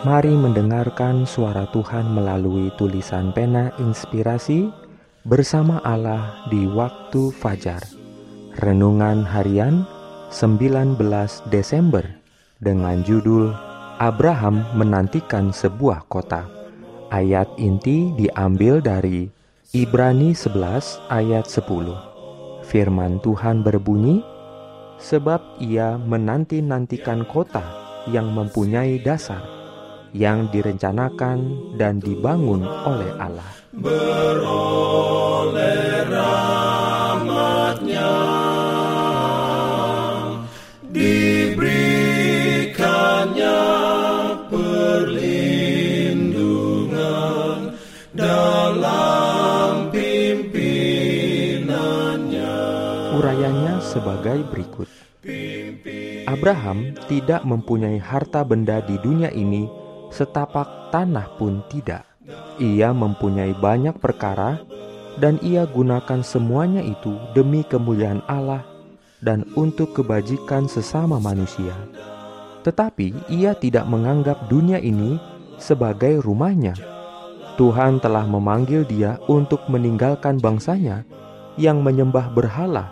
Mari mendengarkan suara Tuhan melalui tulisan pena inspirasi bersama Allah di waktu fajar. Renungan harian 19 Desember dengan judul Abraham menantikan sebuah kota. Ayat inti diambil dari Ibrani 11 ayat 10. Firman Tuhan berbunyi, Sebab ia menanti-nantikan kota yang mempunyai dasar, yang direncanakan dan dibangun oleh Allah. Beroleh. Urayanya sebagai berikut. Abraham tidak mempunyai harta benda di dunia ini setapak tanah pun tidak. Ia mempunyai banyak perkara, dan ia gunakan semuanya itu demi kemuliaan Allah dan untuk kebajikan sesama manusia. Tetapi ia tidak menganggap dunia ini sebagai rumahnya. Tuhan telah memanggil dia untuk meninggalkan bangsanya yang menyembah berhala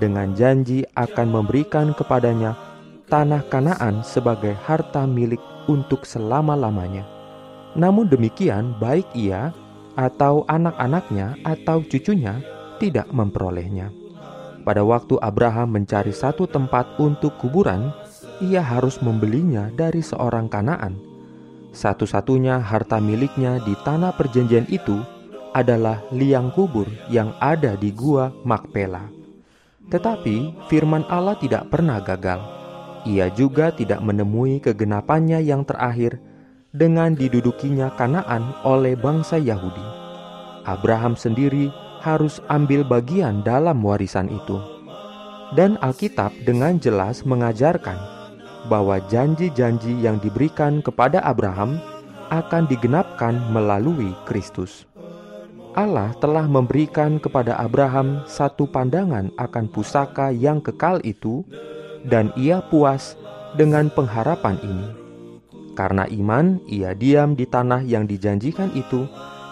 dengan janji akan memberikan kepadanya tanah Kanaan sebagai harta milik untuk selama-lamanya. Namun demikian, baik ia atau anak-anaknya atau cucunya tidak memperolehnya. Pada waktu Abraham mencari satu tempat untuk kuburan, ia harus membelinya dari seorang Kanaan. Satu-satunya harta miliknya di tanah perjanjian itu adalah liang kubur yang ada di gua Makpela. Tetapi firman Allah tidak pernah gagal ia juga tidak menemui kegenapannya yang terakhir dengan didudukinya Kanaan oleh bangsa Yahudi. Abraham sendiri harus ambil bagian dalam warisan itu. Dan Alkitab dengan jelas mengajarkan bahwa janji-janji yang diberikan kepada Abraham akan digenapkan melalui Kristus. Allah telah memberikan kepada Abraham satu pandangan akan pusaka yang kekal itu dan ia puas dengan pengharapan ini. Karena iman, ia diam di tanah yang dijanjikan itu,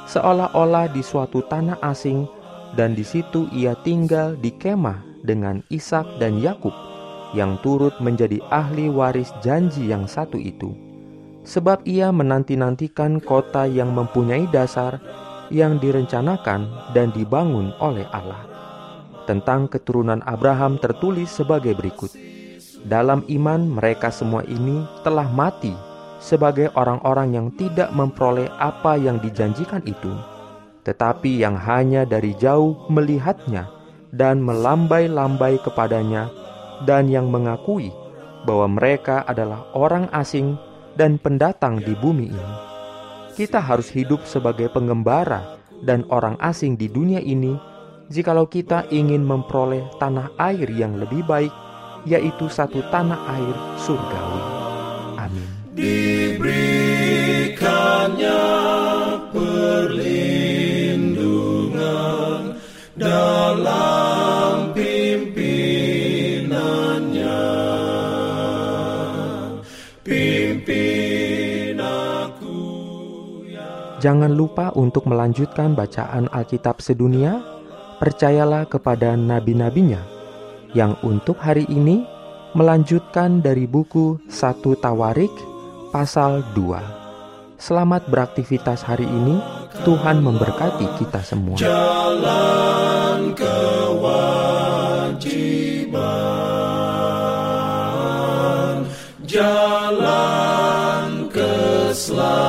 seolah-olah di suatu tanah asing, dan di situ ia tinggal di kemah dengan Ishak dan Yakub, yang turut menjadi ahli waris janji yang satu itu. Sebab ia menanti-nantikan kota yang mempunyai dasar, yang direncanakan dan dibangun oleh Allah. Tentang keturunan Abraham tertulis sebagai berikut. Dalam iman, mereka semua ini telah mati sebagai orang-orang yang tidak memperoleh apa yang dijanjikan itu, tetapi yang hanya dari jauh melihatnya dan melambai-lambai kepadanya, dan yang mengakui bahwa mereka adalah orang asing dan pendatang di bumi ini. Kita harus hidup sebagai pengembara dan orang asing di dunia ini, jikalau kita ingin memperoleh tanah air yang lebih baik yaitu satu tanah air surgawi. Amin. Diberikannya perlindungan dalam pimpinannya. Pimpin aku ya. Jangan lupa untuk melanjutkan bacaan Alkitab sedunia. Percayalah kepada nabi-nabinya yang untuk hari ini melanjutkan dari buku satu Tawarik pasal 2. Selamat beraktivitas hari ini. Tuhan memberkati kita semua. Jalan kewajiban. Jalan keselamatan.